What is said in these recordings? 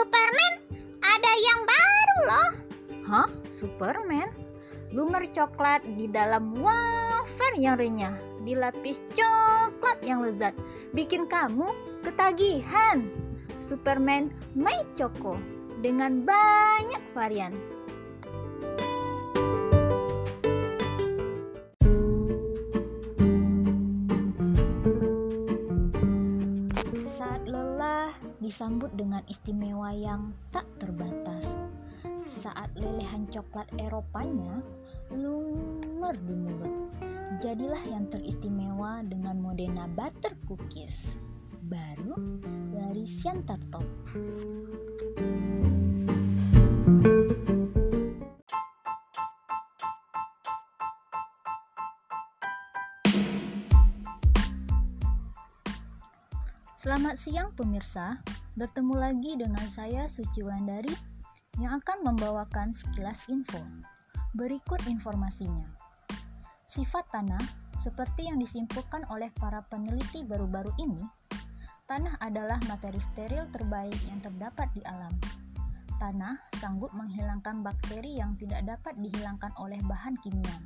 Superman, ada yang baru loh. Hah? Superman? Lumer coklat di dalam wafer yang renyah, dilapis coklat yang lezat, bikin kamu ketagihan. Superman My Choco dengan banyak varian. Saat lelah disambut dengan istimewa yang tak terbatas. Saat lelehan coklat Eropanya lumer di mulut. Jadilah yang teristimewa dengan Modena Butter Cookies. Baru dari Siantar Top. Selamat siang pemirsa, bertemu lagi dengan saya Suci Wulandari yang akan membawakan sekilas info. Berikut informasinya. Sifat tanah, seperti yang disimpulkan oleh para peneliti baru-baru ini, tanah adalah materi steril terbaik yang terdapat di alam. Tanah sanggup menghilangkan bakteri yang tidak dapat dihilangkan oleh bahan kimia.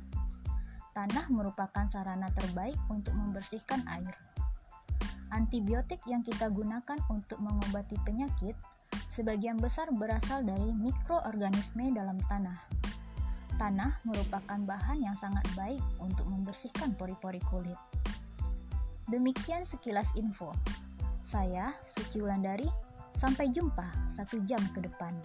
Tanah merupakan sarana terbaik untuk membersihkan air. Antibiotik yang kita gunakan untuk mengobati penyakit sebagian besar berasal dari mikroorganisme dalam tanah. Tanah merupakan bahan yang sangat baik untuk membersihkan pori-pori kulit. Demikian sekilas info. Saya Suci Wulandari, sampai jumpa satu jam ke depan.